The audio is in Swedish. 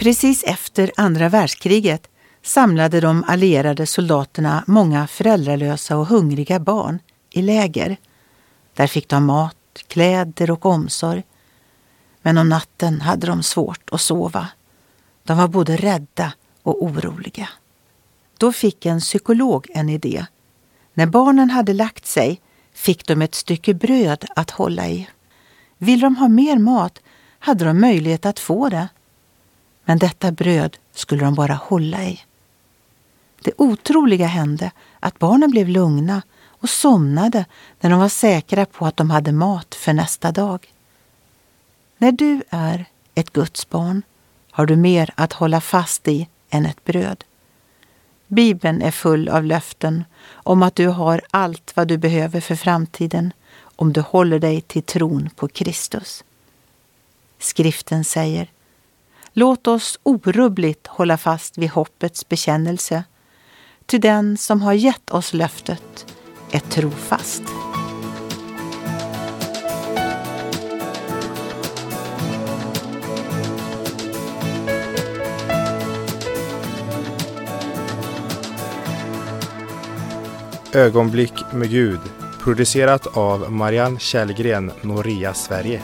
Precis efter andra världskriget samlade de allierade soldaterna många föräldralösa och hungriga barn i läger. Där fick de mat, kläder och omsorg. Men om natten hade de svårt att sova. De var både rädda och oroliga. Då fick en psykolog en idé. När barnen hade lagt sig fick de ett stycke bröd att hålla i. Vill de ha mer mat hade de möjlighet att få det. Men detta bröd skulle de bara hålla i. Det otroliga hände att barnen blev lugna och somnade när de var säkra på att de hade mat för nästa dag. När du är ett Guds barn har du mer att hålla fast i än ett bröd. Bibeln är full av löften om att du har allt vad du behöver för framtiden om du håller dig till tron på Kristus. Skriften säger Låt oss orubbligt hålla fast vid hoppets bekännelse, ty den som har gett oss löftet är trofast. Ögonblick med Gud producerat av Marianne Källgren, Noria Sverige.